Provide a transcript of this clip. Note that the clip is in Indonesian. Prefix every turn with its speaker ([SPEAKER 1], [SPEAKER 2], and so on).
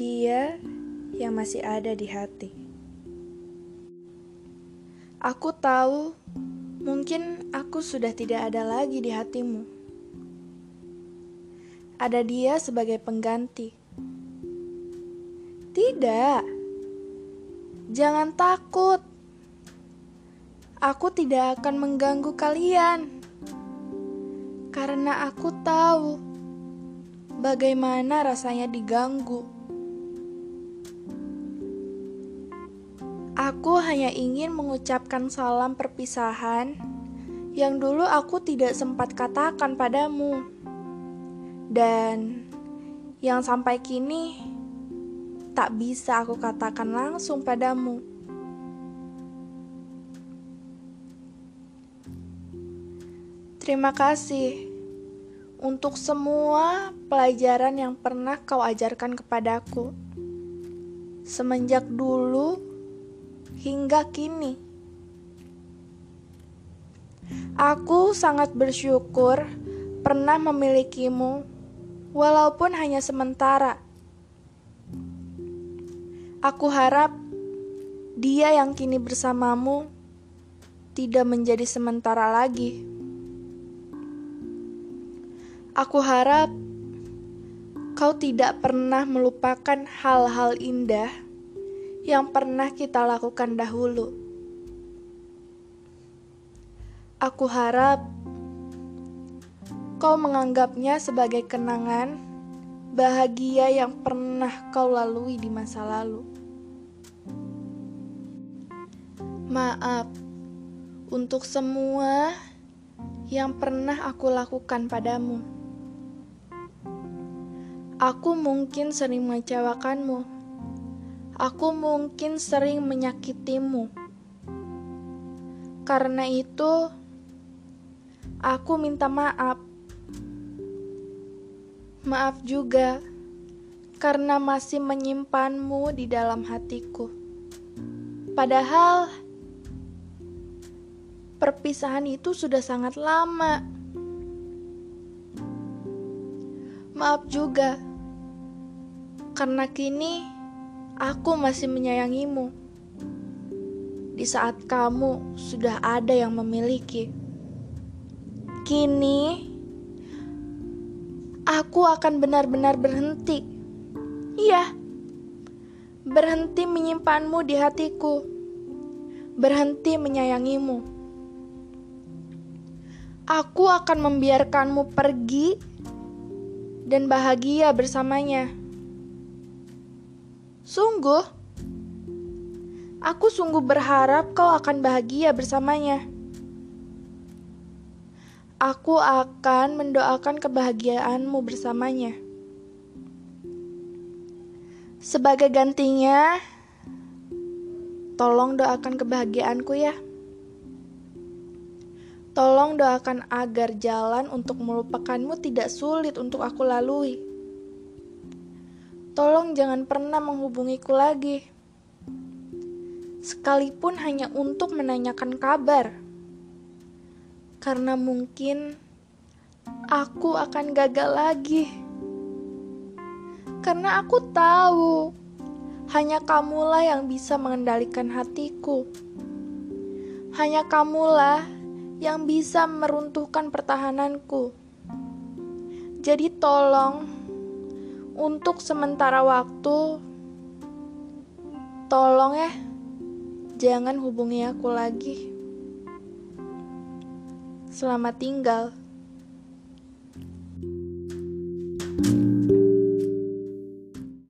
[SPEAKER 1] Dia yang masih ada di hati. Aku tahu, mungkin aku sudah tidak ada lagi di hatimu. Ada dia sebagai pengganti. Tidak, jangan takut. Aku tidak akan mengganggu kalian karena aku tahu bagaimana rasanya diganggu. Aku hanya ingin mengucapkan salam perpisahan yang dulu aku tidak sempat katakan padamu, dan yang sampai kini tak bisa aku katakan langsung padamu. Terima kasih untuk semua pelajaran yang pernah kau ajarkan kepadaku semenjak dulu hingga kini. Aku sangat bersyukur pernah memilikimu, walaupun hanya sementara. Aku harap dia yang kini bersamamu tidak menjadi sementara lagi. Aku harap kau tidak pernah melupakan hal-hal indah yang pernah kita lakukan dahulu. Aku harap kau menganggapnya sebagai kenangan bahagia yang pernah kau lalui di masa lalu. Maaf untuk semua yang pernah aku lakukan padamu. Aku mungkin sering mengecewakanmu Aku mungkin sering menyakitimu. Karena itu, aku minta maaf. Maaf juga karena masih menyimpanmu di dalam hatiku. Padahal perpisahan itu sudah sangat lama. Maaf juga karena kini aku masih menyayangimu. Di saat kamu sudah ada yang memiliki, kini aku akan benar-benar berhenti. Iya, berhenti menyimpanmu di hatiku, berhenti menyayangimu. Aku akan membiarkanmu pergi dan bahagia bersamanya. Sungguh, aku sungguh berharap kau akan bahagia bersamanya. Aku akan mendoakan kebahagiaanmu bersamanya. Sebagai gantinya, tolong doakan kebahagiaanku ya. Tolong doakan agar jalan untuk melupakanmu tidak sulit untuk aku lalui. Tolong jangan pernah menghubungiku lagi. Sekalipun hanya untuk menanyakan kabar. Karena mungkin aku akan gagal lagi. Karena aku tahu hanya kamulah yang bisa mengendalikan hatiku. Hanya kamulah yang bisa meruntuhkan pertahananku. Jadi tolong untuk sementara waktu, tolong ya, jangan hubungi aku lagi. Selamat tinggal.